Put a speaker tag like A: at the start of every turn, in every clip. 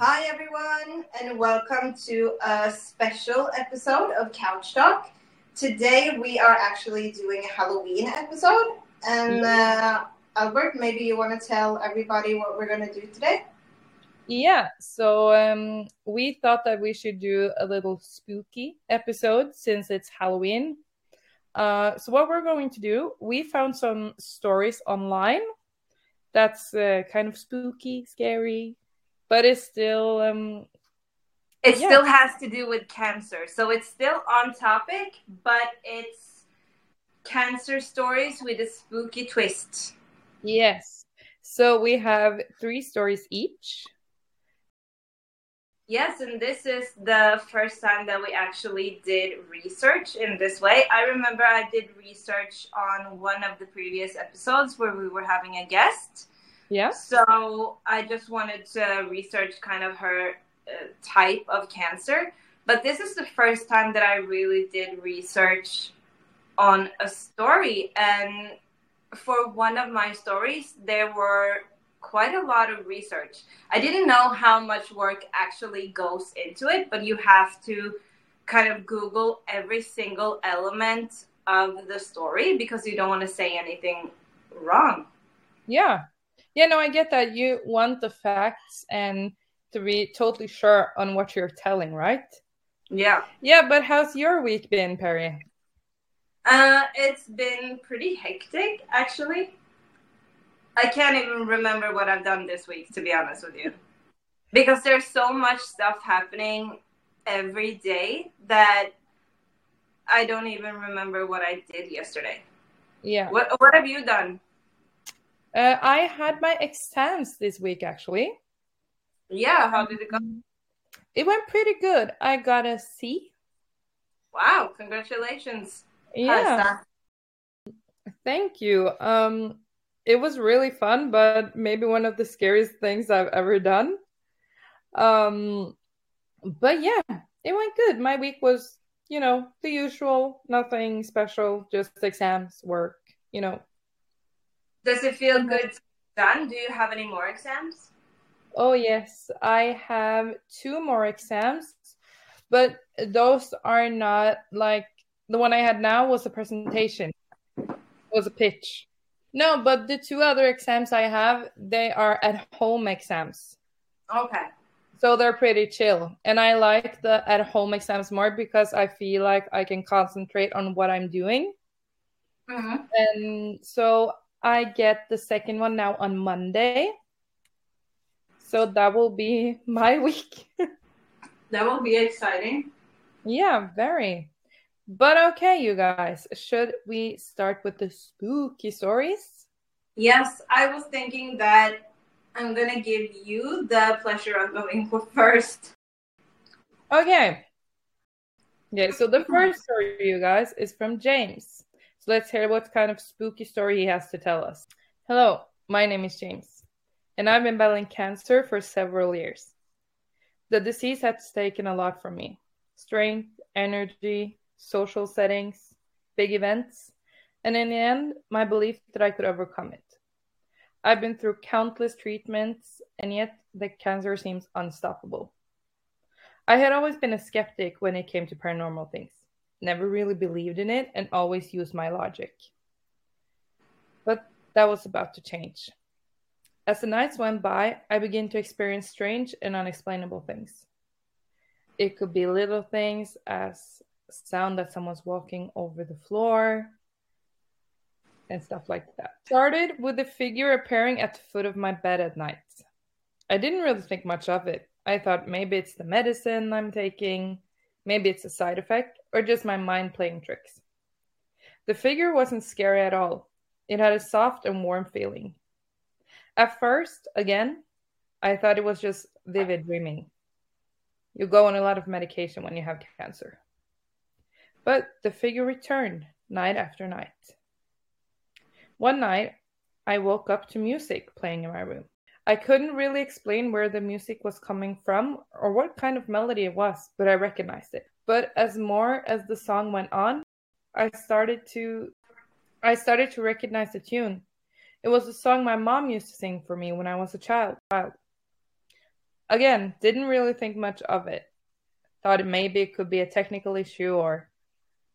A: Hi, everyone, and welcome to a special episode of Couch Talk. Today, we are actually doing a Halloween episode. And uh, Albert, maybe you want to tell everybody what we're going to do today?
B: Yeah, so um, we thought that we should do a little spooky episode since it's Halloween. Uh, so, what we're going to do, we found some stories online that's uh, kind of spooky, scary, but it's still um
A: it yeah. still has to do with cancer. So it's still on topic but it's cancer stories with a spooky twist.
B: Yes. So we have three stories each.
A: Yes and this is the first time that we actually did research in this way. I remember i did research on one of the previous episodes where we were having a guest
B: yeah.
A: So I just wanted to research kind of her uh, type of cancer. But this is the first time that I really did research on a story. And for one of my stories, there were quite a lot of research. I didn't know how much work actually goes into it, but you have to kind of Google every single element of the story because you don't want to say anything wrong.
B: Yeah, yeah, no, I get that. You want the facts and to be totally sure on what you're telling, right?
A: Yeah.
B: Yeah, but how's your week been, Perry?
A: Uh, it's been pretty hectic, actually. I can't even remember what I've done this week, to be honest with you. Because there's so much stuff happening every day that I don't even remember what I did yesterday.
B: Yeah.
A: What What have you done?
B: Uh, I had my exams this week, actually.
A: Yeah, how did it go?
B: It went pretty good. I got a C.
A: Wow, congratulations.
B: Yeah. Thank you. Um, it was really fun, but maybe one of the scariest things I've ever done. Um, but yeah, it went good. My week was, you know, the usual, nothing special, just exams, work, you know,
A: does it feel good done? Do you have any more exams?
B: Oh, yes. I have two more exams, but those are not like the one I had now was a presentation, was a pitch. No, but the two other exams I have, they are at home exams.
A: Okay.
B: So they're pretty chill. And I like the at home exams more because I feel like I can concentrate on what I'm doing.
A: Mm-hmm.
B: And so I get the second one now on Monday. So that will be my week.
A: that will be exciting.
B: Yeah, very. But okay, you guys, should we start with the spooky stories?
A: Yes, I was thinking that I'm gonna give you the pleasure of going first.
B: Okay. Yeah, so the first story, you guys, is from James. So let's hear what kind of spooky story he has to tell us. Hello, my name is James, and I've been battling cancer for several years. The disease has taken a lot from me strength, energy, social settings, big events, and in the end, my belief that I could overcome it. I've been through countless treatments, and yet the cancer seems unstoppable. I had always been a skeptic when it came to paranormal things never really believed in it, and always used my logic. But that was about to change. As the nights went by, I began to experience strange and unexplainable things. It could be little things as sound that someone's walking over the floor and stuff like that. Started with a figure appearing at the foot of my bed at night. I didn't really think much of it. I thought maybe it's the medicine I'm taking, maybe it's a side effect, or just my mind playing tricks. The figure wasn't scary at all. It had a soft and warm feeling. At first, again, I thought it was just vivid dreaming. You go on a lot of medication when you have cancer. But the figure returned night after night. One night, I woke up to music playing in my room. I couldn't really explain where the music was coming from or what kind of melody it was, but I recognized it. But as more as the song went on, I started to I started to recognize the tune. It was a song my mom used to sing for me when I was a child. Again, didn't really think much of it. Thought it maybe it could be a technical issue or,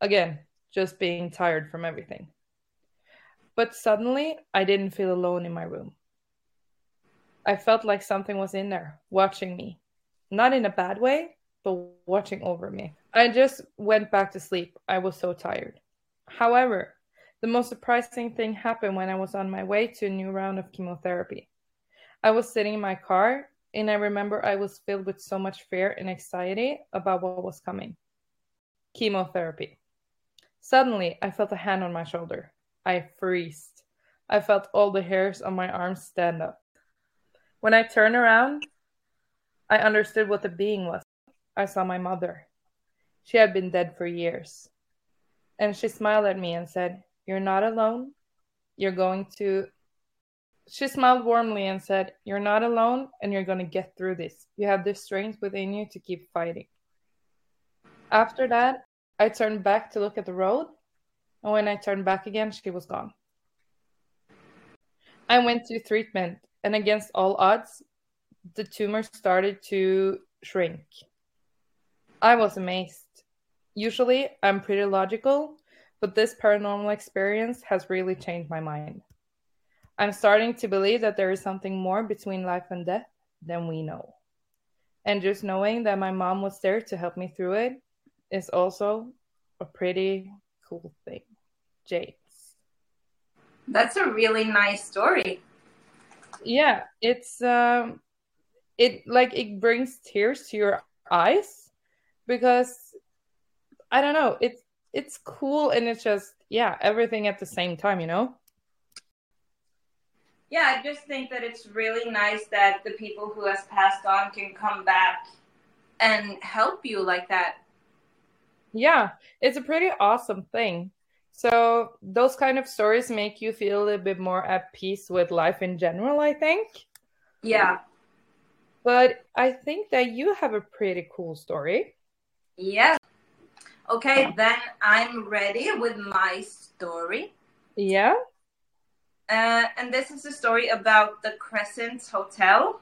B: again, just being tired from everything. But suddenly, I didn't feel alone in my room. I felt like something was in there, watching me. Not in a bad way, but watching over me. I just went back to sleep. I was so tired. However, the most surprising thing happened when I was on my way to a new round of chemotherapy. I was sitting in my car, and I remember I was filled with so much fear and anxiety about what was coming chemotherapy. Suddenly, I felt a hand on my shoulder. I freezed. I felt all the hairs on my arms stand up. When I turned around, I understood what the being was. I saw my mother. She had been dead for years. And she smiled at me and said, You're not alone. You're going to. She smiled warmly and said, You're not alone and you're going to get through this. You have the strength within you to keep fighting. After that, I turned back to look at the road. And when I turned back again, she was gone. I went to treatment, and against all odds, the tumor started to shrink. I was amazed. Usually, I'm pretty logical, but this paranormal experience has really changed my mind. I'm starting to believe that there is something more between life and death than we know. And just knowing that my mom was there to help me through it is also a pretty cool thing. James.
A: That's a really nice story.
B: Yeah, it's um it like it brings tears to your eyes because I don't know, it's it's cool and it's just yeah, everything at the same time, you know?
A: Yeah, I just think that it's really nice that the people who has passed on can come back and help you like that.
B: Yeah, it's a pretty awesome thing. So those kind of stories make you feel a little bit more at peace with life in general, I think.
A: Yeah.
B: But I think that you have a pretty cool story.
A: Yeah. Okay, then I'm ready with my story.
B: Yeah.
A: Uh, and this is a story about the Crescent Hotel.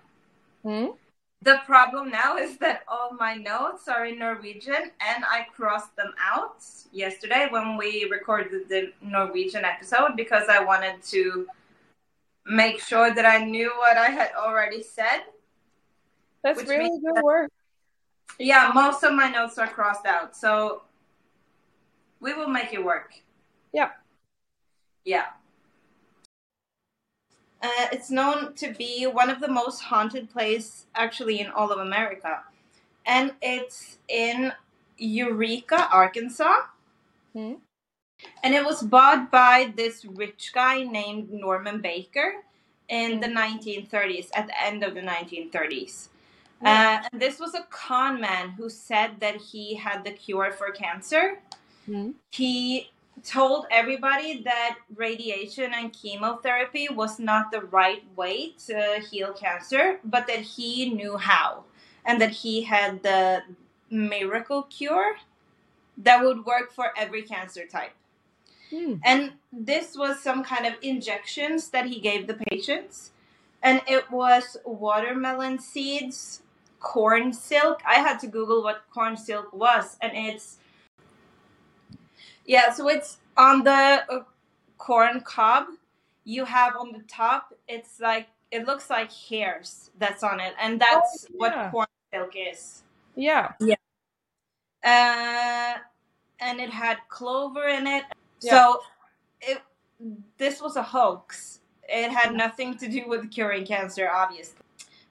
B: Hmm?
A: The problem now is that all my notes are in Norwegian and I crossed them out yesterday when we recorded the Norwegian episode because I wanted to make sure that I knew what I had already said.
B: That's really good that, work.
A: Yeah, most of my notes are crossed out. So we will make it work.
B: Yeah.
A: Yeah. Uh, it's known to be one of the most haunted places actually in all of America. And it's in Eureka, Arkansas.
B: Hmm.
A: And it was bought by this rich guy named Norman Baker in the 1930s, at the end of the 1930s. Uh, and this was a con man who said that he had the cure for cancer.
B: Mm.
A: He told everybody that radiation and chemotherapy was not the right way to heal cancer, but that he knew how and that he had the miracle cure that would work for every cancer type.
B: Mm.
A: And this was some kind of injections that he gave the patients. And it was watermelon seeds, corn silk. I had to Google what corn silk was, and it's yeah, so it's on the uh, corn cob. You have on the top, it's like it looks like hairs that's on it, and that's
B: oh, yeah.
A: what corn silk is.
B: Yeah.
A: Yeah. Uh, and it had clover in it.
B: Yeah.
A: So it this was a hoax. It had nothing to do with curing cancer, obviously.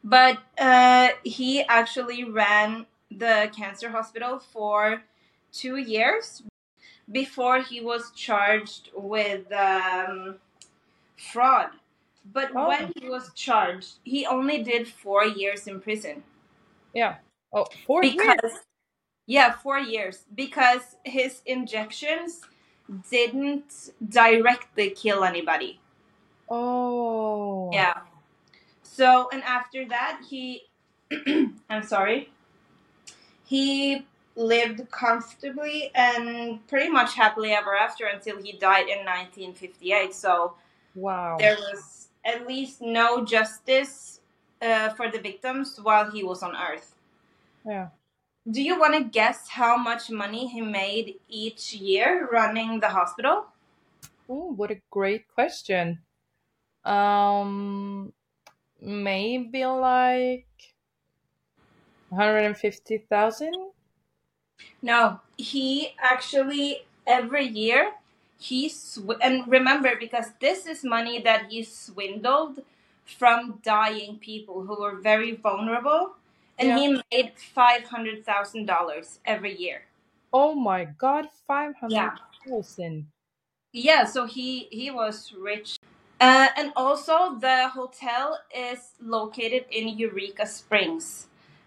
A: But uh, he actually ran the cancer hospital for two years before he was charged with um, fraud. But
B: Oh.
A: when he was charged, he only did four years in prison.
B: Yeah. Oh, four
A: because
B: years.
A: yeah, four years because his injections didn't directly kill anybody.
B: Oh.
A: Yeah. So and after that, he, I'm sorry, he lived comfortably and pretty much happily ever after until he died in 1958. So
B: Wow.
A: there was at least no justice uh, for the victims while he was on Earth.
B: Yeah.
A: Do you want to guess how much money he made each year running the hospital?
B: Oh, what a great question. Um, maybe like 150,000?
A: No, he actually every year he sw- and remember because this is money that he swindled from dying people who were very vulnerable and
B: Yeah.
A: he made $500,000 every year.
B: Oh my God, 500,000.
A: Yeah, yeah, so he he was rich. Uh, and also the hotel is located in Eureka Springs.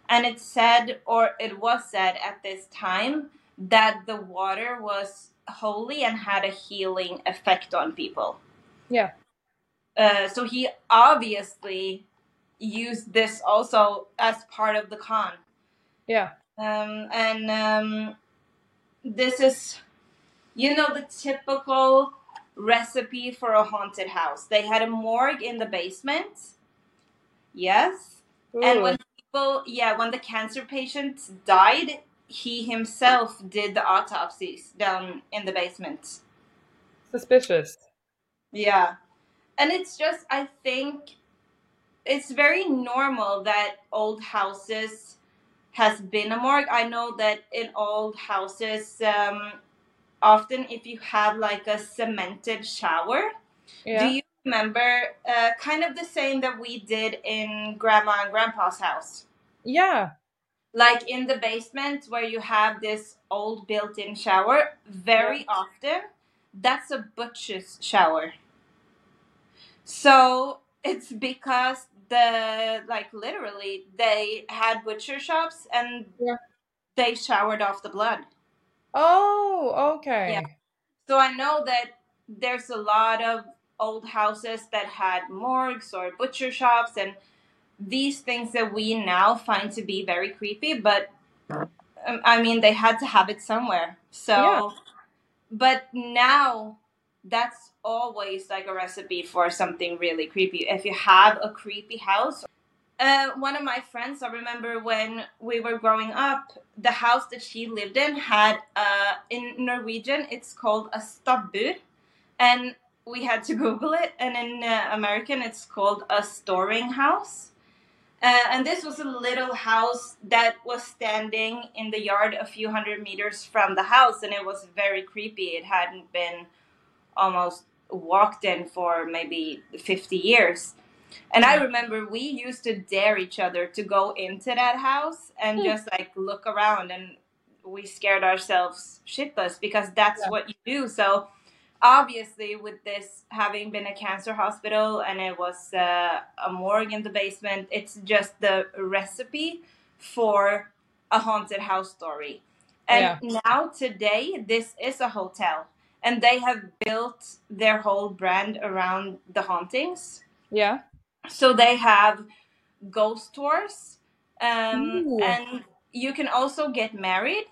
A: And it said or it was said at this time that the water was holy and had a healing effect on people.
B: Yeah.
A: Uh, so he obviously used this also as part of the con.
B: Yeah.
A: Um, and um, this is, you know, the typical recipe for a haunted house. They had a morgue in the basement. Yes. And when people, yeah, when the cancer patients died, he himself did the autopsies down in the basement.
B: Suspicious.
A: Yeah. And it's just, I think it's very normal that old houses has been a morgue. I know that in old houses, um, often if you have like a cemented shower,
B: Yeah.
A: do you remember uh, kind of the same that we did in grandma and grandpa's house?
B: yeah.
A: Like in the basement where you have this old built in shower, very often that's a butcher's shower. So it's because the like literally they had butcher shops and
B: Yeah.
A: they showered off the blood.
B: Oh, okay.
A: Yeah. So I know that there's a lot of old houses that had morgues or butcher shops and these things that we now find to be very creepy, but um, I mean, they had to have it somewhere. So,
B: Yeah.
A: but now that's always like a recipe for something really creepy. If you have a creepy house, uh, one of my friends, I remember when we were growing up, the house that she lived in had, uh, in Norwegian, it's called a stabbur. And we had to Google it. And in uh, American, it's called a storing house. Uh, and this was a little house that was standing in the yard a few hundred meters from the house. And it was very creepy. It hadn't been almost walked in for maybe 50 years. And I remember we used to dare each other to go into that house and
B: Hmm.
A: just like look around and we scared ourselves shitless because that's
B: Yeah.
A: what you do. So obviously with this having been a cancer hospital and it was uh, a morgue in the basement, it's just the recipe for a haunted house story. And now today this is a hotel and they have built their whole brand around the hauntings.
B: Yeah.
A: So they have ghost tours, um,
B: Ooh.
A: and you can also get married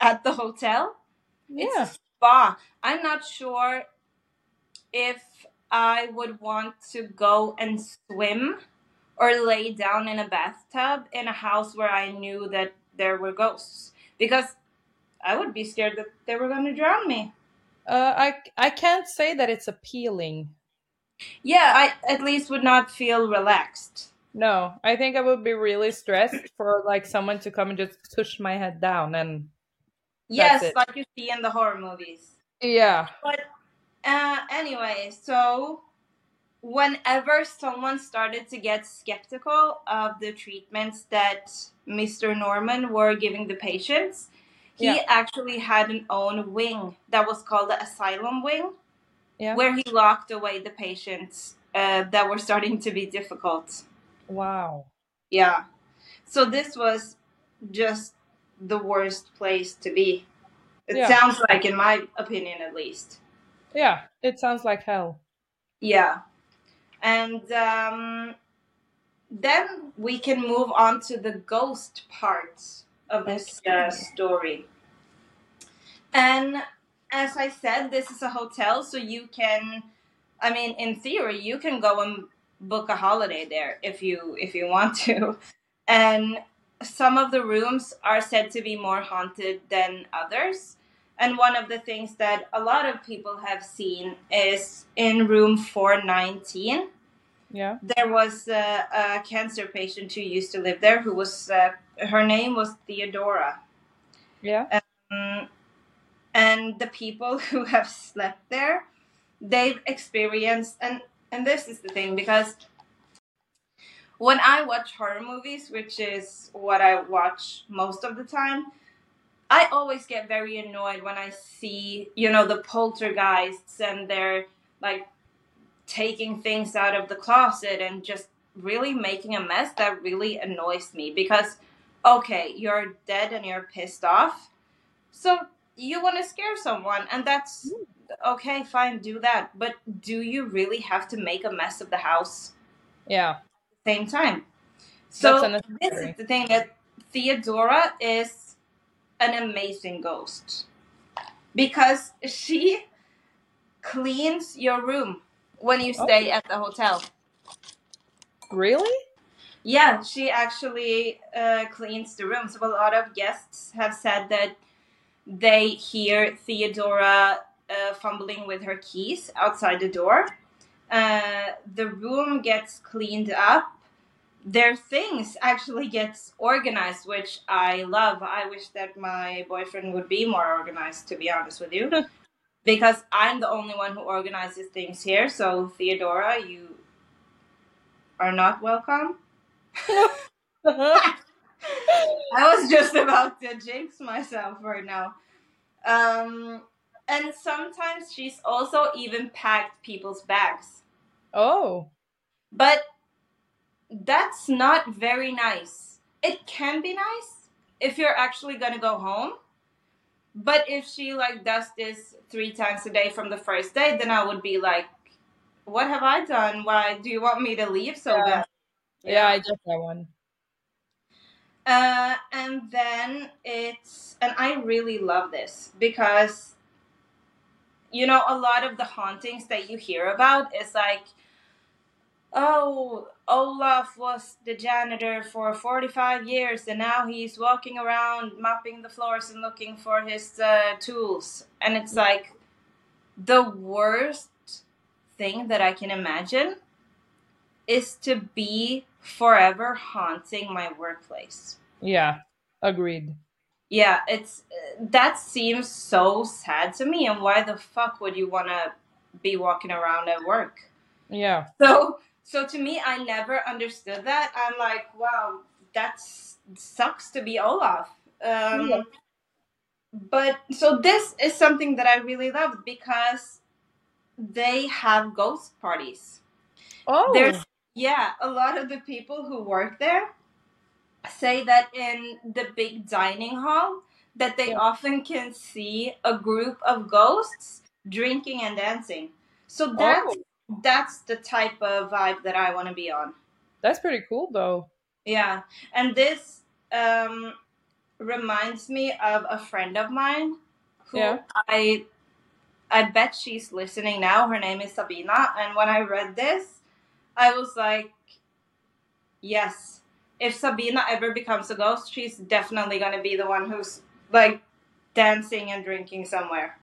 A: at the hotel. It's
B: Yeah.
A: a spa. I'm not sure if I would want to go and swim or lay down in a bathtub in a house where I knew that there were ghosts because I would be scared that they were going to drown me.
B: Uh, I I can't say that it's appealing.
A: Yeah, I at least would not feel relaxed.
B: No, I think I would be really stressed for like someone to come and just push my head down and
A: Yes, like you see in the horror movies.
B: yeah.
A: But uh, anyway, so whenever someone started to get skeptical of the treatments that Mr. Norman were giving the patients, he
B: Yeah.
A: actually had an own wing that was called the asylum wing,
B: Yeah.
A: where he locked away the patients uh, that were starting to be difficult.
B: Wow.
A: Yeah. So this was just the worst place to be. It
B: Yeah.
A: sounds like, in my opinion, at least.
B: Yeah, it sounds like hell.
A: Yeah. And um, then we can move on to the ghost part of this uh, story. And as I said, this is a hotel, so you can, I mean, in theory, you can go and book a holiday there if you if you want to. And some of the rooms are said to be more haunted than others. And one of the things that a lot of people have seen is in room 419.
B: Yeah.
A: There was a, a cancer patient who used to live there who was, uh, her name was Theodora.
B: Yeah.
A: Um, and the people who have slept there, they've experienced, and, and this is the thing because when I watch horror movies, which is what I watch most of the time, I always get very annoyed when I see, you know, the poltergeists and they're like taking things out of the closet and just really making a mess. That really annoys me because, okay, you're dead and you're pissed off. So you want to scare someone, and that's hmm. okay, fine, do that. But do you really have to make a mess of the house?
B: Yeah.
A: Same time. So this is the thing that Theodora is an amazing ghost because she cleans your room when you stay at the hotel.
B: Really?
A: Yeah, she actually uh, cleans the room. So a lot of guests have said that they hear Theodora uh, fumbling with her keys outside the door. Uh, the room gets cleaned up. Their things actually gets organized, which I love. I wish that my boyfriend would be more organized, to be honest with you, because I'm the only one who organizes things here. So Theodora, you are not welcome. I was just about to jinx myself right now. Um, and sometimes she's also even packed people's bags.
B: oh.
A: But that's not very nice. It can be nice if you're actually gonna go home. But if she like does this three times a day from the first day, then I would be like, "What have I done? Why do you want me to leave so
B: Yeah.
A: bad?"
B: Yeah, I get that one.
A: Uh, and then it's, and I really love this because, you know, a lot of the hauntings that you hear about is like, oh, Olaf was the janitor for 45 years and now he's walking around mopping the floors and looking for his uh, tools. And it's like the worst thing that I can imagine is to be forever haunting my workplace.
B: Yeah. Agreed.
A: Yeah, it's that seems so sad to me. And why the fuck would you want to be walking around at work?
B: Yeah.
A: So, so to me, I never understood that. I'm like, wow, that sucks to be Olaf. Um,
B: Yeah.
A: But so this is something that I really love because they have ghost parties.
B: Oh.
A: There's yeah, a lot of the people who work there say that in the big dining hall that they
B: Yeah.
A: often can see a group of ghosts drinking and dancing. So that's
B: Oh.
A: That's the type of vibe that I want to be on.
B: That's pretty cool though.
A: Yeah, and this um, reminds me of a friend of mine who
B: Yeah.
A: I I bet she's listening now. Her name is Sabina, and when I read this, I was like, yes, if Sabina ever becomes a ghost, she's definitely gonna be the one who's like dancing and drinking somewhere.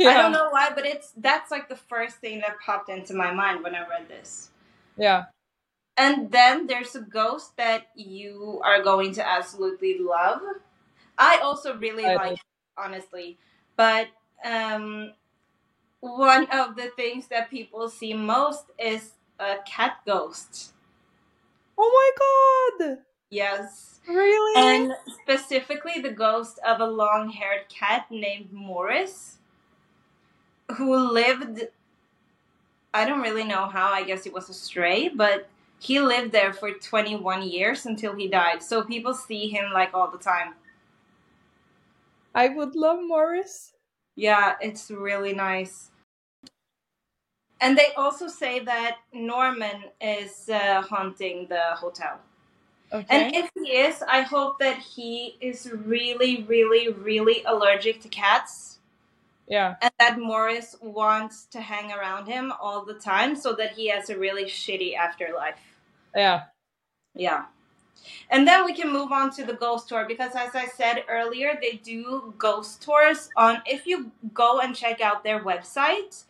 A: I don't know why, but it's that's like the first thing that popped into my mind when I read this.
B: Yeah.
A: And then there's a ghost that you are going to absolutely love. I also really
B: I
A: like, it, honestly, but um, one of the things that people see most is a cat ghost.
B: Oh my god.
A: Yes.
B: Really?
A: And specifically the ghost of a long haired cat named Morris, who lived, I don't really know how, I guess he was a stray, but he lived there for 21 years until he died. So people see him like all the time.
B: I would love Morris.
A: Yeah, it's really nice. And they also say that Norman is uh, haunting the hotel.
B: Okay.
A: And if he is, I hope that he is really, really, really allergic to cats.
B: Yeah.
A: and that Morris wants to hang around him all the time so that he has a really shitty afterlife.
B: Yeah.
A: Yeah. And then we can move on to the ghost tour because as I said earlier, they do ghost tours on if you go and check out their website,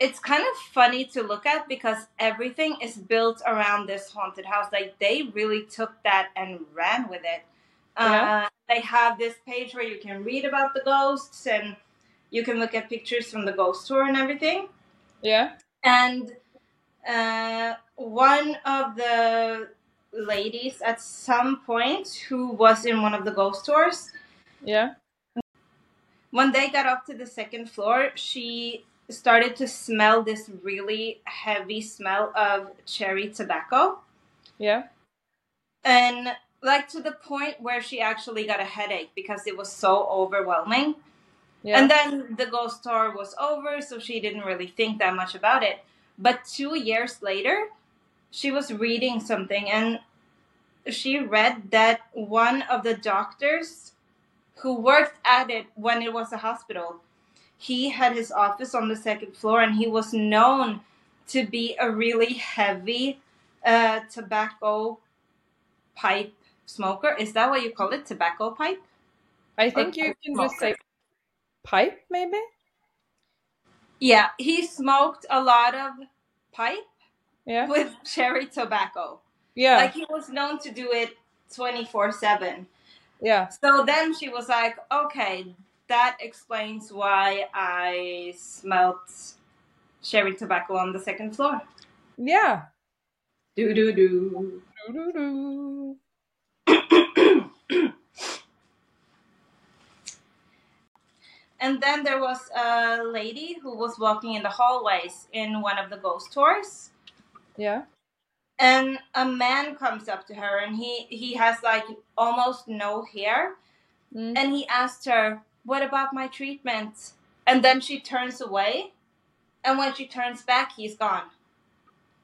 A: it's kind of funny to look at because everything is built around this haunted house. Like they really took that and ran with it.
B: Yeah.
A: Uh, they have this page where you can read about the ghosts and you can look at pictures from the ghost tour and everything.
B: Yeah.
A: And uh, one of the ladies at some point who was in one of the ghost tours,
B: Yeah.
A: when they got up to the second floor, she started to smell this really heavy smell of cherry tobacco.
B: Yeah.
A: And like to the point where she actually got a headache because it was so overwhelming.
B: Yeah.
A: And then the ghost tour was over, so she didn't really think that much about it. But two years later, she was reading something and she read that one of the doctors who worked at it when it was a hospital, he had his office on the second floor and he was known to be a really heavy uh, tobacco pipe smoker. Is that what you call it? Tobacco pipe?
B: I think you
A: pipe
B: can just say
A: smoker.
B: Pipe, maybe.
A: Yeah, he smoked a lot of pipe
B: Yeah.
A: with cherry tobacco.
B: Yeah.
A: Like he was known to do it 24 7.
B: yeah.
A: So then she was like, okay, that explains why I smelt cherry tobacco on the second floor.
B: Yeah.
A: Do do do.
B: Doo-doo-doo.
A: And then there was a lady who was walking in the hallways in one of the ghost tours.
B: Yeah.
A: and a man comes up to her and he he has like almost no hair
B: Mm.
A: and he asked her what about my treatment and then she turns away and when she turns back he's gone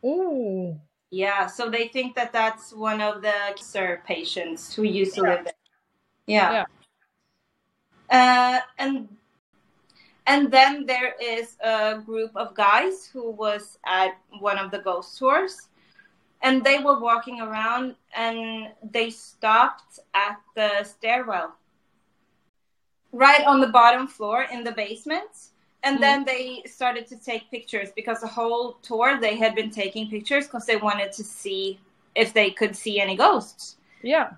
B: Ooh.
A: yeah so they think that that's one of the cancer patients who used to
B: Yeah.
A: live there yeah, Uh, and and then there is a group of guys who was at one of the ghost tours and they were walking around and they stopped at the stairwell right on the bottom floor in the basement and
B: Mhm.
A: then they started to take pictures because the whole tour they had been taking pictures because they wanted to see if they could see any ghosts
B: Yeah.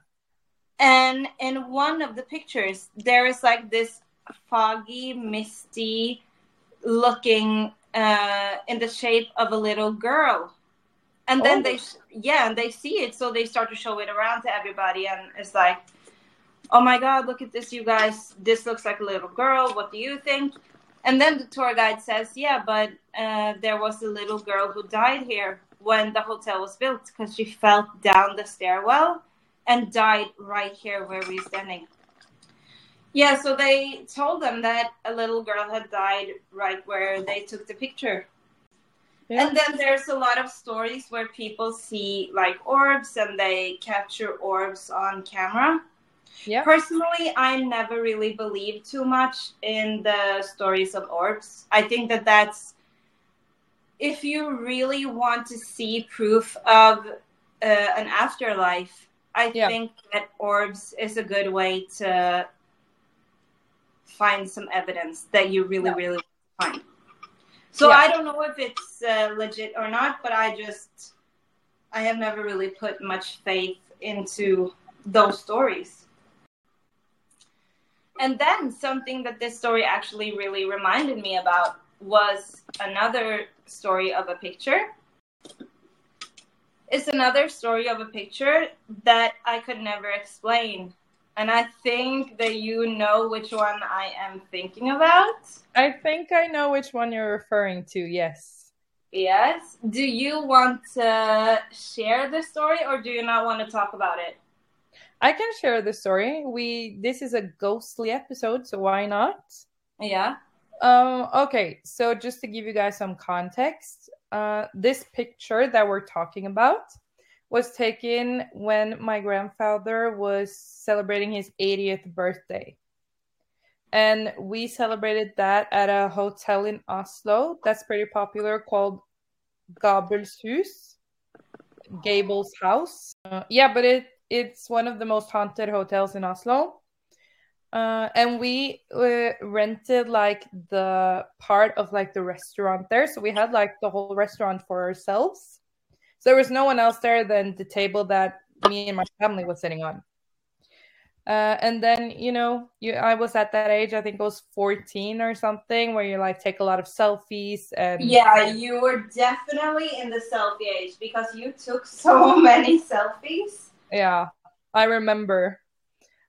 A: and in one of the pictures there is like this foggy misty looking uh in the shape of a little girl and then
B: Oh.
A: they yeah and they see it so they start to show it around to everybody and it's like oh my god look at this you guys this looks like a little girl what do you think and then the tour guide says yeah but uh, there was a little girl who died here when the hotel was built because she fell down the stairwell and died right here where we're standing. Yeah, so they told them that a little girl had died right where they took the picture.
B: Yeah.
A: And then there's a lot of stories where people see like orbs and they capture orbs on camera.
B: Yeah.
A: Personally, I never really believed too much in the stories of orbs. I think that that's if you really want to see proof of uh, an afterlife, I
B: Yeah.
A: think that orbs is a good way to find some evidence that you really,
B: Yeah.
A: really find. So
B: Yeah.
A: I don't know if it's uh, legit or not, but I just I have never really put much faith into those stories. And then something that this story actually really reminded me about was another story of a picture. It's another story of a picture that I could never explain. And I think that you know which one I am thinking about.
B: I think I know which one you're referring to. Yes.
A: Yes. Do you want to share the story or do you not want to talk about it?
B: I can share the story. We this is a ghostly episode, so why not?
A: Yeah.
B: Um, okay, so just to give you guys some context, uh, this picture that we're talking about was taken when my grandfather was celebrating his 80th birthday. and we celebrated that at a hotel in Oslo that's pretty popular called Gabels Hus, Gabel's house. Uh, yeah, but it it's one of the most haunted hotels in Oslo. Uh, and we uh, rented like the part of like the restaurant there, so we had like the whole restaurant for ourselves. So there was no one else there than the table that me and my family was sitting on. Uh, and then you know, you I was at that age. I think it was fourteen or something, where you like take a lot of selfies and.
A: Yeah, you were definitely in the selfie age because you took so many selfies.
B: Yeah, I remember.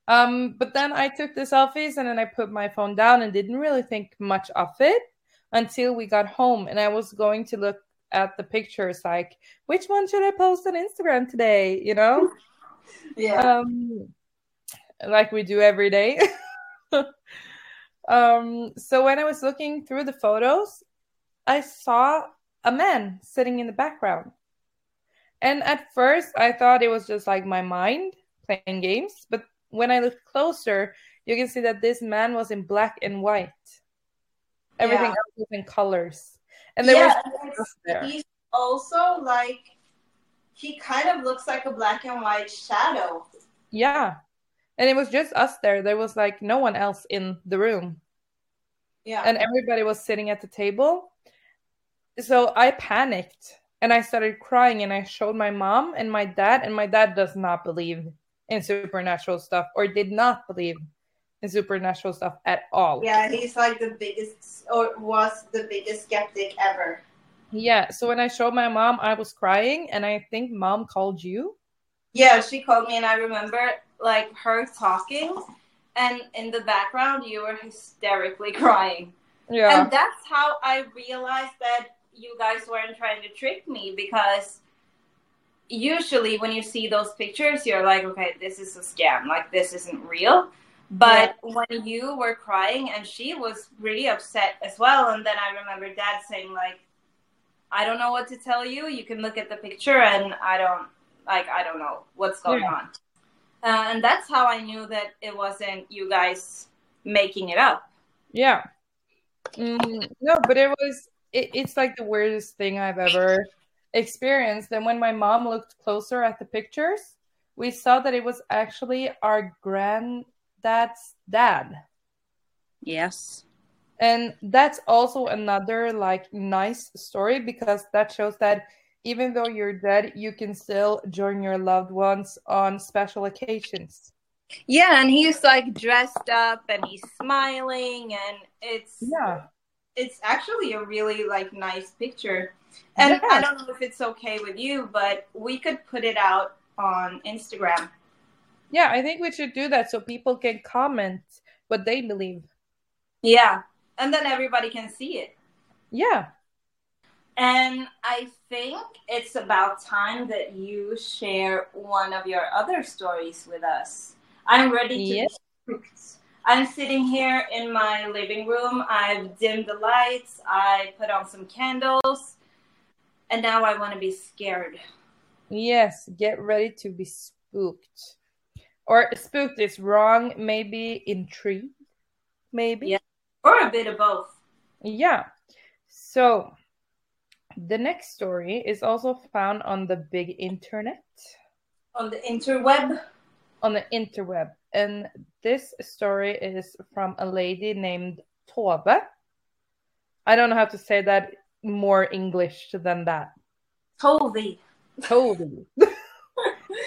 B: Um, but then I took the selfies and then I put my phone down and didn't really think much of it until we got home and I was going to look at the pictures like which one should I post on Instagram today, you know?
A: yeah.
B: Um like we do every day. um so when I was looking through the photos, I saw a man sitting in the background. And at first I thought it was just like my mind playing games, but when I looked closer, you can see that this man was in black and white. Everything yeah. else was in colors. And there
A: yeah, was there. He's also like he kind of looks like a black and white shadow.
B: Yeah. And it was just us there. There was like no one else in the room.
A: Yeah.
B: And everybody was sitting at the table. So I panicked and I started crying and I showed my mom and my dad and my dad does not believe in supernatural stuff or did not believe supernatural stuff at all.
A: Yeah, he's like the biggest or was the biggest skeptic ever.
B: Yeah, so when I showed my mom, I was crying and I think mom called you.
A: Yeah, she called me and I remember like her talking and in the background you were hysterically crying.
B: Yeah.
A: And that's how I realized that you guys weren't trying to trick me because usually when you see those pictures, you're like, okay, this is a scam. Like this isn't real. But yeah. when you were crying and she was really upset as well, and then I remember dad saying like, I don't know what to tell you. You can look at the picture, and I don't like I don't know what's going yeah. on. Uh, and that's how I knew that it wasn't you guys making it up.
B: Yeah. Mm, no, but it was. It, it's like the weirdest thing I've ever experienced. And when my mom looked closer at the pictures, we saw that it was actually our granddad's dad.
A: Yes.
B: And that's also another like nice story because that shows that even though you're dead, you can still join your loved ones on special occasions.
A: Yeah, and he's like dressed up and he's smiling and it's
B: Yeah.
A: It's actually a really like nice picture. And yes. I don't know if it's okay with you, but we could put it out on Instagram.
B: Yeah, I think we should do that so people can comment what they believe.
A: Yeah, and then everybody can see it.
B: Yeah.
A: And I think it's about time that you share one of your other stories with us. I'm ready to yes. I'm sitting here in my living room. I've dimmed the lights. I put on some candles and now I want to be scared.
B: Yes, get ready to be spooked. Or spooked is wrong, maybe intrigued, maybe.
A: Yeah. Or a bit of both.
B: Yeah. So the next story is also found on the big internet.
A: On the interweb?
B: On the interweb. And this story is from a lady named Tove. I don't know how to say that more English than that.
A: Toby.
B: Toby.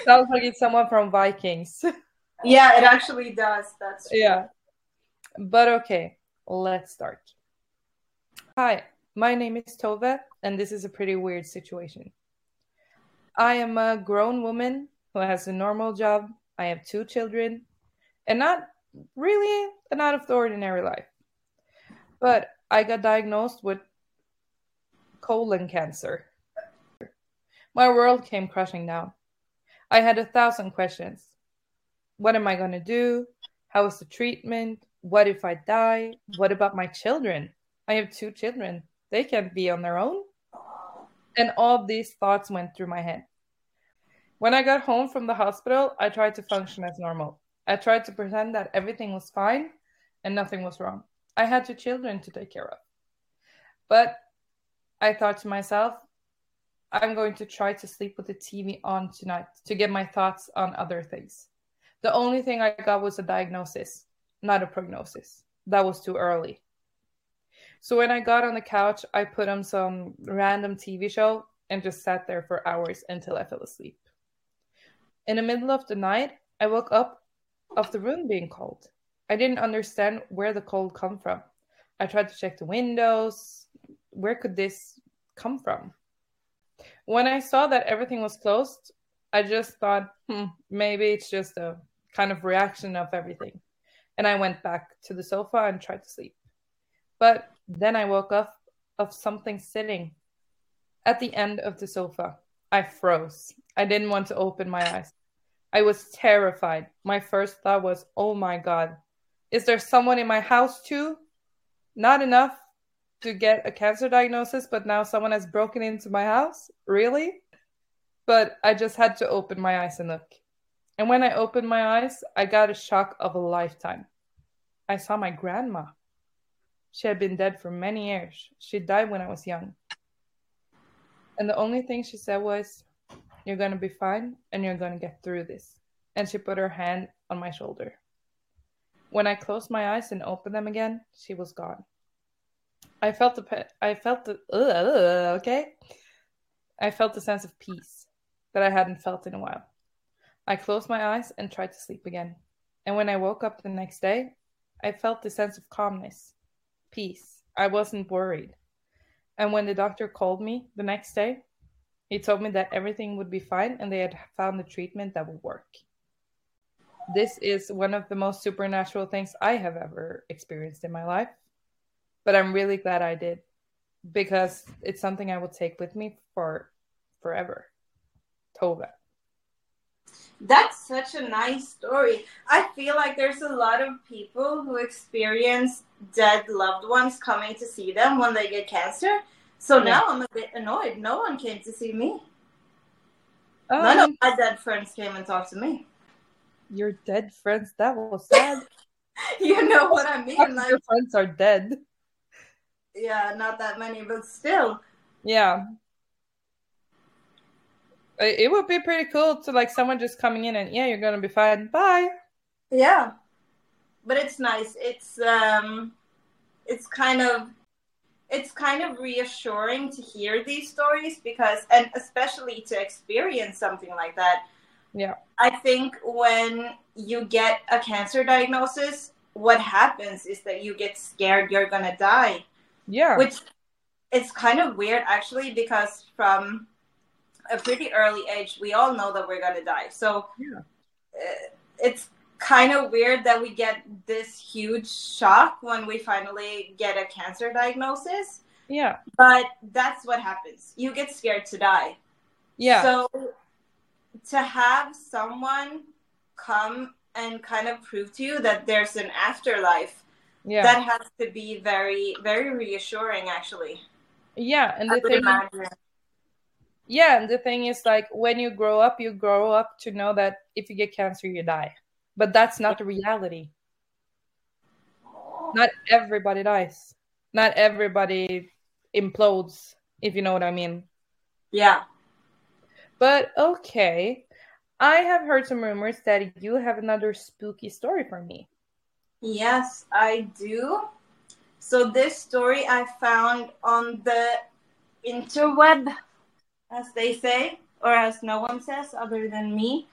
B: Sounds like it's someone from Vikings.
A: Yeah, it actually does. That's true.
B: yeah. But okay, let's start. Hi, my name is Tove, and this is a pretty weird situation. I am a grown woman who has a normal job. I have two children, and not really an out of the ordinary life. But I got diagnosed with colon cancer. My world came crashing down. I had a thousand questions. What am I going to do? How is the treatment? What if I die? What about my children? I have two children. They can't be on their own. And all these thoughts went through my head. When I got home from the hospital, I tried to function as normal. I tried to pretend that everything was fine and nothing was wrong. I had two children to take care of. But I thought to myself, I'm going to try to sleep with the TV on tonight to get my thoughts on other things. The only thing I got was a diagnosis, not a prognosis. That was too early. So when I got on the couch, I put on some random TV show and just sat there for hours until I fell asleep. In the middle of the night, I woke up of the room being cold. I didn't understand where the cold come from. I tried to check the windows. Where could this come from? When I saw that everything was closed, I just thought, hmm, maybe it's just a kind of reaction of everything. And I went back to the sofa and tried to sleep. But then I woke up of something sitting at the end of the sofa. I froze. I didn't want to open my eyes. I was terrified. My first thought was, oh my God, is there someone in my house too? Not enough to get a cancer diagnosis, but now someone has broken into my house? Really? But I just had to open my eyes and look. And when I opened my eyes, I got a shock of a lifetime. I saw my grandma. She had been dead for many years. She died when I was young. And the only thing she said was, You're going to be fine and you're going to get through this. And she put her hand on my shoulder. When I closed my eyes and opened them again, she was gone. I felt the I felt the uh, okay. I felt the sense of peace that I hadn't felt in a while. I closed my eyes and tried to sleep again. And when I woke up the next day, I felt the sense of calmness peace. I wasn't worried. And when the doctor called me the next day, he told me that everything would be fine and they had found the treatment that would work. This is one of the most supernatural things I have ever experienced in my life. But I'm really glad I did because it's something I will take with me for forever. Tova.
A: That's such a nice story. I feel like there's a lot of people who experience dead loved ones coming to see them when they get cancer. So yeah. now I'm a bit annoyed. No one came to see me. Um, None of my dead friends came and talked to me.
B: Your dead friends? That was sad.
A: you know what I mean?
B: Like, your friends are dead.
A: Yeah, not that many, but still.
B: Yeah. It would be pretty cool to like someone just coming in and yeah, you're gonna be fine. Bye.
A: Yeah, but it's nice. It's um, it's kind of it's kind of reassuring to hear these stories because and especially to experience something like that.
B: Yeah.
A: I think when you get a cancer diagnosis, what happens is that you get scared you're gonna die.
B: Yeah.
A: Which it's kind of weird actually because from a pretty early age, we all know that we're gonna die. So
B: yeah.
A: Uh, it's kind of weird that we get this huge shock when we finally get a cancer diagnosis.
B: Yeah.
A: But that's what happens. You get scared to die.
B: Yeah.
A: So to have someone come and kind of prove to you that there's an afterlife, yeah. that has to be very, very reassuring actually.
B: Yeah, and the thing imagine. Yeah and the thing is like when you grow up you grow up to know that if you get cancer you die. But that's not the reality. Not everybody dies. Not everybody implodes if you know what i mean.
A: Yeah.
B: But okay. I have heard some rumors that you have another spooky story for me
A: yes i do so this story i found on the interweb as they say, or as no one says other than me.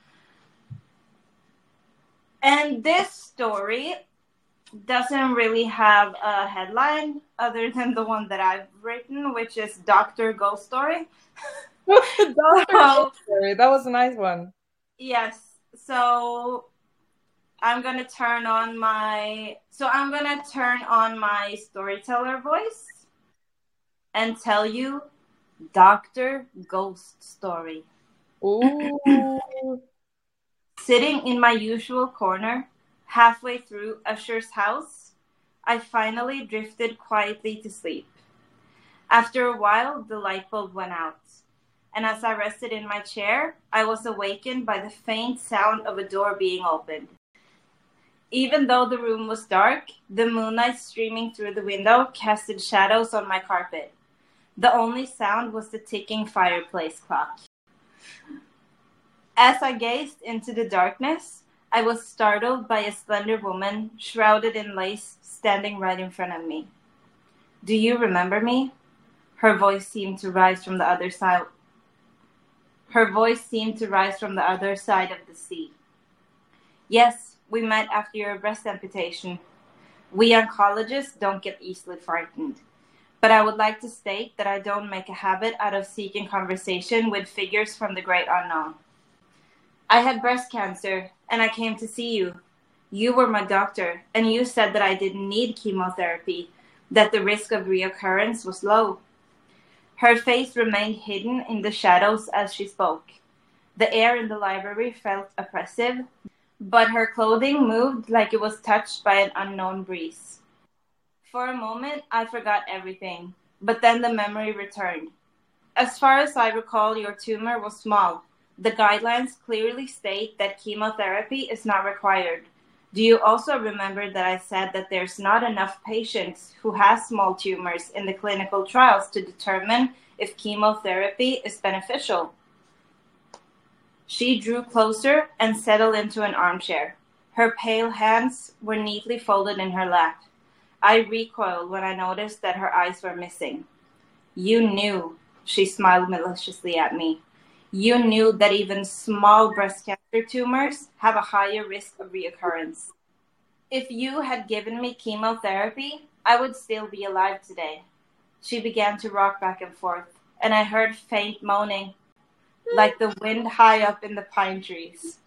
A: And this story doesn't really have a headline other than the one that I've written, which is Doctor Ghost Story.
B: Doctor Ghost Story. That was a nice one.
A: Yes. So I'm gonna turn on my so I'm gonna turn on my storyteller voice and tell you Doctor Ghost Story.
B: Ooh.
A: Sitting in my usual corner, halfway through Usher's house, I finally drifted quietly to sleep. After a while, the light bulb went out, and as I rested in my chair, I was awakened by the faint sound of a door being opened. Even though the room was dark, the moonlight streaming through the window casted shadows on my carpet. The only sound was the ticking fireplace clock. As I gazed into the darkness, I was startled by a slender woman shrouded in lace standing right in front of me. Do you remember me? Her voice seemed to rise from the other side. Her voice seemed to rise from the other side of the sea. Yes, we met after your breast amputation. We oncologists don't get easily frightened. But I would like to state that I don't make a habit out of seeking conversation with figures from the great unknown. I had breast cancer and I came to see you. You were my doctor, and you said that I didn't need chemotherapy, that the risk of reoccurrence was low. Her face remained hidden in the shadows as she spoke. The air in the library felt oppressive, but her clothing moved like it was touched by an unknown breeze. For a moment, I forgot everything, but then the memory returned. As far as I recall, your tumor was small. The guidelines clearly state that chemotherapy is not required. Do you also remember that I said that there's not enough patients who have small tumors in the clinical trials to determine if chemotherapy is beneficial? She drew closer and settled into an armchair. Her pale hands were neatly folded in her lap. I recoiled when I noticed that her eyes were missing. You knew, she smiled maliciously at me. You knew that even small breast cancer tumors have a higher risk of reoccurrence. If you had given me chemotherapy, I would still be alive today. She began to rock back and forth, and I heard faint moaning, like the wind high up in the pine trees.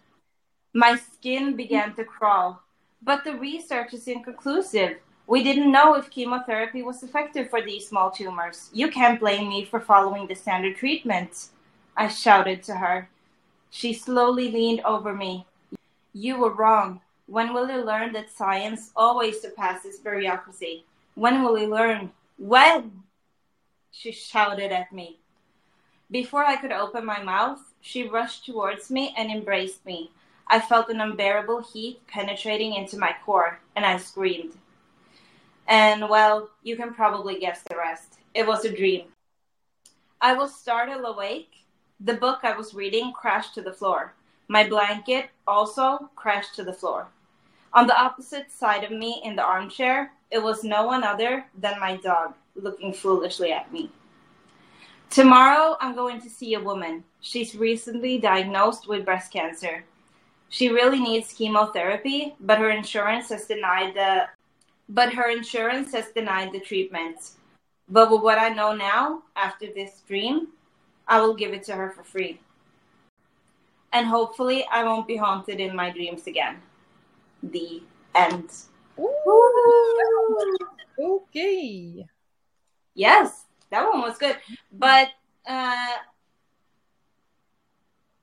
A: My skin began to crawl, but the research is inconclusive. We didn't know if chemotherapy was effective for these small tumors. You can't blame me for following the standard treatment. I shouted to her. She slowly leaned over me. You were wrong. When will you learn that science always surpasses bureaucracy? When will you learn? When? She shouted at me. Before I could open my mouth, she rushed towards me and embraced me. I felt an unbearable heat penetrating into my core, and I screamed. And well, you can probably guess the rest. It was a dream. I was startled awake. The book I was reading crashed to the floor. My blanket also crashed to the floor. On the opposite side of me in the armchair, it was no one other than my dog looking foolishly at me. Tomorrow, I'm going to see a woman. She's recently diagnosed with breast cancer. She really needs chemotherapy, but her insurance has denied the but her insurance has denied the treatment. But with what I know now, after this dream, I will give it to her for free. And hopefully, I won't be haunted in my dreams again. The end.
B: Ooh. Okay.
A: Yes, that one was good. But uh,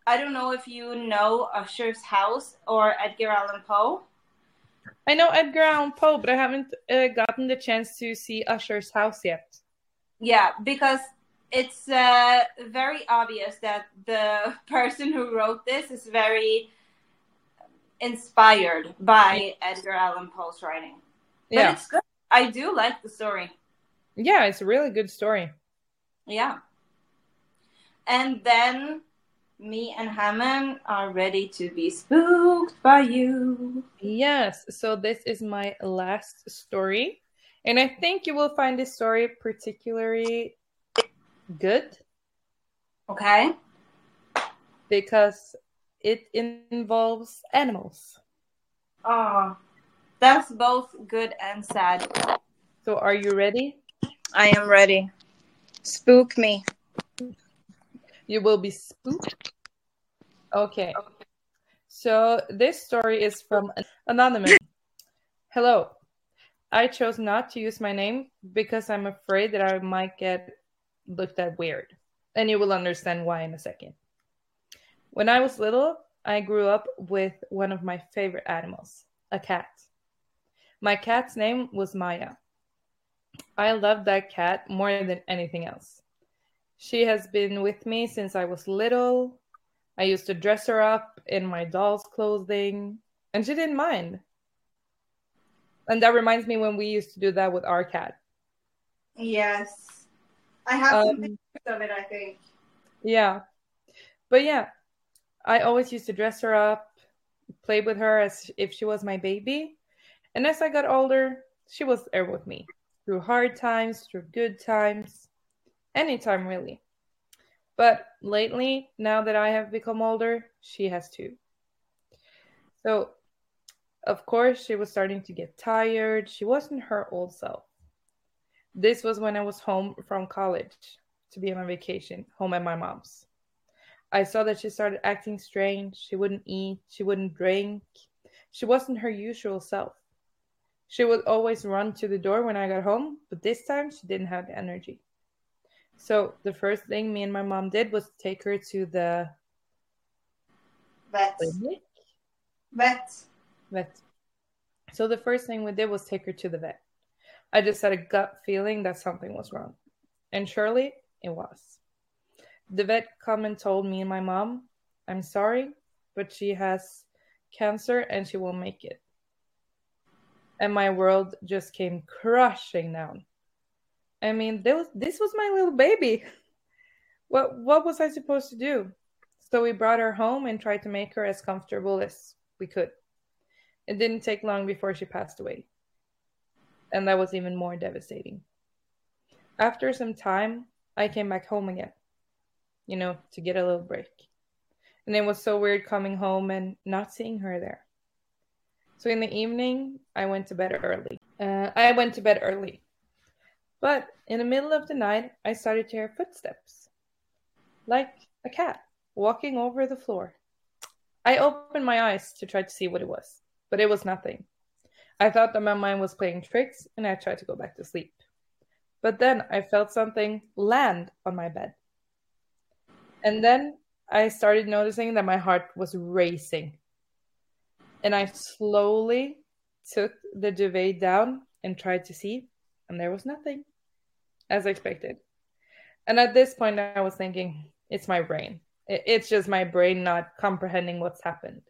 A: I don't know if you know Usher's House or Edgar Allan Poe.
B: I know Edgar Allan Poe, but I haven't uh, gotten the chance to see Usher's House yet.
A: Yeah, because it's uh, very obvious that the person who wrote this is very inspired by Edgar Allan Poe's writing. But
B: Yeah.
A: it's good. I do like the story.
B: Yeah, it's a really good story.
A: Yeah. And then me and Hammond are ready to be spooked by you.
B: Yes, so this is my last story. And I think you will find this story particularly good
A: Okay.
B: because it involves animals.
A: Oh, that's both good and sad.
B: So are you ready?
A: I am ready. Spook me.
B: You will be spooked. Okay. So this story is from Anonymous. Hello. I chose not to use my name because I'm afraid that I might get looked at weird. And you will understand why in a second. When I was little, I grew up with one of my favorite animals, a cat. My cat's name was Maya. I love that cat more than anything else. She has been with me since I was little. I used to dress her up in my doll's clothing, and she didn't mind. And that reminds me when we used to do that with our cat.
A: Yes. I have
B: Um,
A: some pictures of it, I think.
B: Yeah. But yeah, I always used to dress her up, play with her as if she was my baby. And as I got older, she was there with me through hard times, through good times, anytime really. But lately, now that I have become older, she has too. So, of course, she was starting to get tired. She wasn't her old self. This was when I was home from college to be on vacation, home at my mom's. I saw that she started acting strange. She wouldn't eat, she wouldn't drink. She wasn't her usual self. She would always run to the door when I got home, but this time she didn't have the energy. So the first thing me and my mom did was take her to the
A: Vet.
B: clinic.
A: Vet.
B: Vet. So the first thing we did was take her to the vet. I just had a gut feeling that something was wrong. And surely it was. The vet come and told me and my mom, I'm sorry, but she has cancer and she won't make it. And my world just came crushing down. I mean, was, this was my little baby. What what was I supposed to do? So we brought her home and tried to make her as comfortable as we could. It didn't take long before she passed away. And that was even more devastating. After some time, I came back home again, you know, to get a little break. And it was so weird coming home and not seeing her there. So in the evening, I went to bed early. Uh, I went to bed early. But in the middle of the night, I started to hear footsteps, like a cat walking over the floor. I opened my eyes to try to see what it was, but it was nothing. I thought that my mind was playing tricks and I tried to go back to sleep. But then I felt something land on my bed. And then I started noticing that my heart was racing. And I slowly took the duvet down and tried to see, and there was nothing, as expected. And at this point, I was thinking, it's my brain. It's just my brain not comprehending what's happened.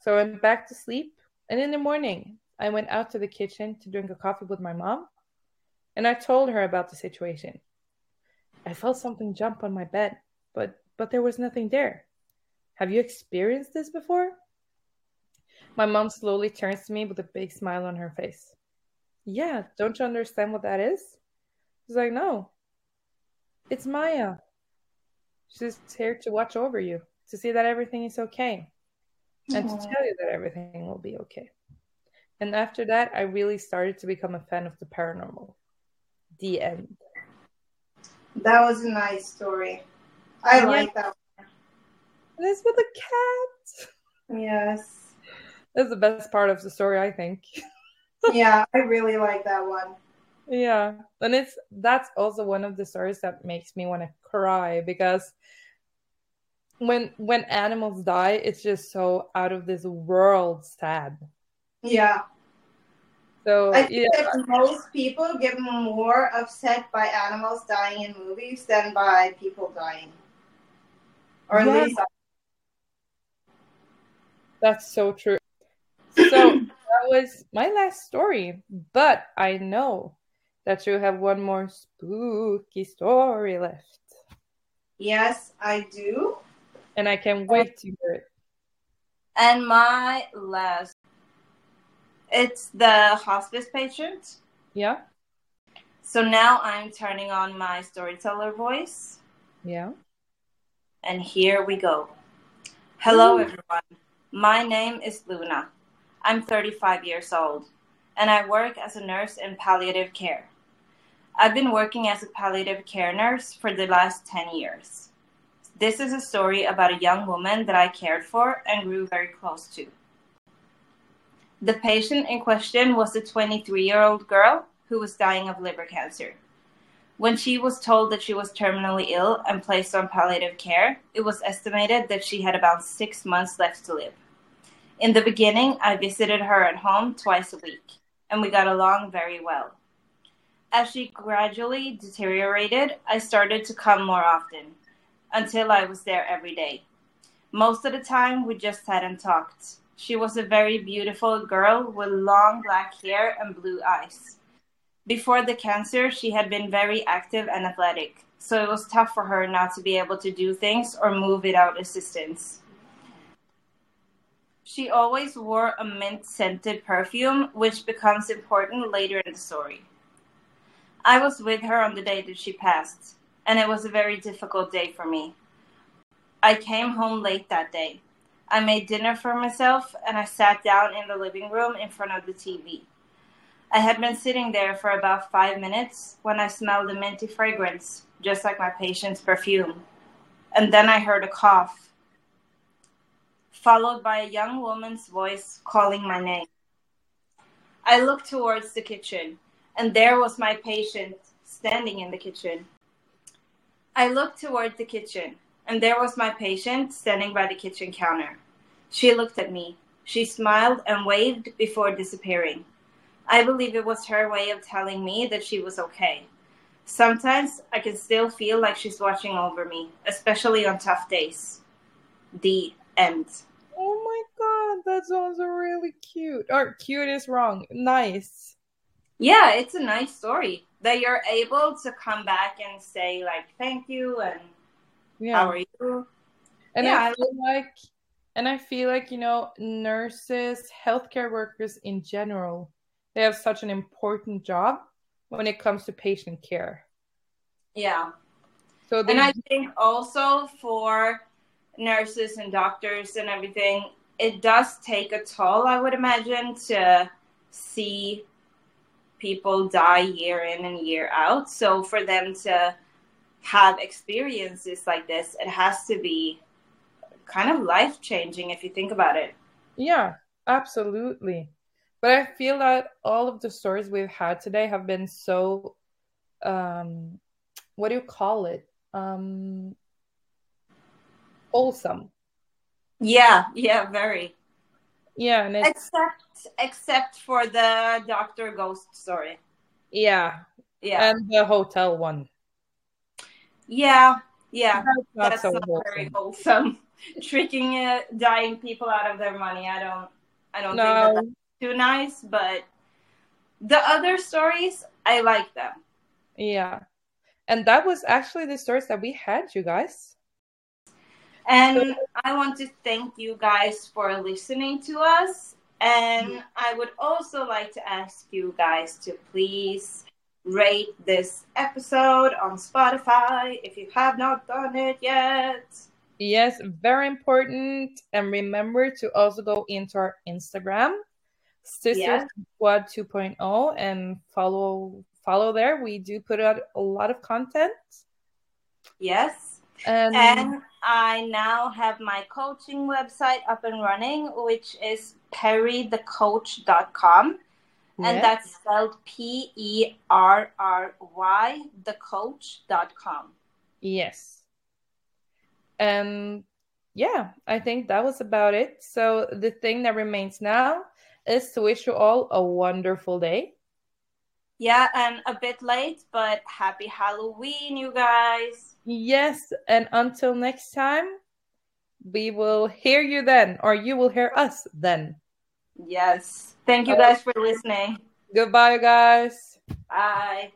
B: So I went back to sleep. And in the morning, I went out to the kitchen to drink a coffee with my mom. And I told her about the situation. I felt something jump on my bed, but but there was nothing there. Have you experienced this before? My mom slowly turns to me with a big smile on her face. Yeah, don't you understand what that is? She's like, no. It's Maya. She's here to watch over you, to see that everything is okay, and to tell you that everything will be okay. And after that, I really started to become a fan of the paranormal. The end.
A: That was a nice story. I
B: Yeah.
A: like that. one.
B: This with a cat.
A: Yes.
B: That's the best part of the story, I think.
A: Yeah, I really like that one.
B: Yeah, and it's that's also one of the stories that makes me want to cry because when when animals die, it's just so out of this world sad.
A: Yeah.
B: So
A: I think
B: yeah,
A: that most people get more upset by animals dying in movies than by people dying. Or at
B: Yeah.
A: least
B: that's so true. Was my last story, but I know that you have one more spooky story left,
A: yes, I do.
B: and I can't wait to hear it.
A: And my last it's the hospice patient.
B: Yeah,
A: So now I'm turning on my storyteller voice.
B: yeah.
A: And here we go. Hello, everyone. My name is Luna. I'm 35 years old, and I work as a nurse in palliative care. I've been working as a palliative care nurse for the last 10 years. This is a story about a young woman that I cared for and grew very close to. The patient in question was a 23 year old girl who was dying of liver cancer. When she was told that she was terminally ill and placed on palliative care, it was estimated that she had about six months left to live. In the beginning, I visited her at home twice a week, and we got along very well. As she gradually deteriorated, I started to come more often, until I was there every day. Most of the time, we just sat and talked. She was a very beautiful girl with long black hair and blue eyes. Before the cancer, she had been very active and athletic, so it was tough for her not to be able to do things or move without assistance. She always wore a mint scented perfume, which becomes important later in the story. I was with her on the day that she passed, and it was a very difficult day for me. I came home late that day. I made dinner for myself and I sat down in the living room in front of the TV. I had been sitting there for about five minutes when I smelled a minty fragrance, just like my patient's perfume. And then I heard a cough, followed by a young woman's voice calling my name. I looked towards the kitchen, and there was my patient standing in the kitchen. I looked toward the kitchen, and there was my patient standing by the kitchen counter. She looked at me. She smiled and waved before disappearing. I believe it was her way of telling me that she was okay. Sometimes I can still feel like she's watching over me, especially on tough days. The end.
B: God, that sounds really cute. Or cute is wrong. Nice.
A: Yeah, it's a nice story that you're able to come back and say like thank you and
B: Yeah.
A: how are you?
B: And
A: Yeah,
B: I
A: I
B: feel like and I feel like, you know, nurses, healthcare workers in general, they have such an important job when it comes to patient care.
A: Yeah.
B: So they
A: And I think also for nurses and doctors and everything, it does take a toll, I would imagine, to see people die year in and year out. So for them to have experiences like this, it has to be kind of life changing if you think about it.
B: Yeah, absolutely. But I feel that all of the stories we've had today have been so um what do you call it? Um wholesome.
A: Yeah, yeah, very.
B: Yeah, and it's
A: Except except for the Doctor Ghost story.
B: yeah,
A: Yeah.
B: and the hotel one.
A: yeah, yeah.
B: That's not
A: That's
B: so
A: not very
B: wholesome.
A: wholesome. Tricking uh, dying people out of their money. I don't I don't think that's too nice, but the other stories, I like them.
B: yeah. And that was actually the stories that we had, you guys.
A: And I want to thank you guys for listening to us. And I would also like to ask you guys to please rate this episode on Spotify if you have not done it yet.
B: Yes, very important. And remember to also go into our Instagram, Sisters
A: Yeah.
B: Squad 2.0, and follow follow there. We do put out a lot of content.
A: Yes.
B: And,
A: And I now have my coaching website up and running, which is perrythecoach.com. And that's spelled P E R R Y, thecoach.com.
B: yes. And yeah, I think that was about it. So the thing that remains now is to wish you all a wonderful day.
A: Yeah, and a bit late, but happy Halloween, you guys.
B: Yes, and until next time, we will hear you then, or you will hear us then.
A: Yes. Thank you guys for listening.
B: Goodbye, guys.
A: Bye.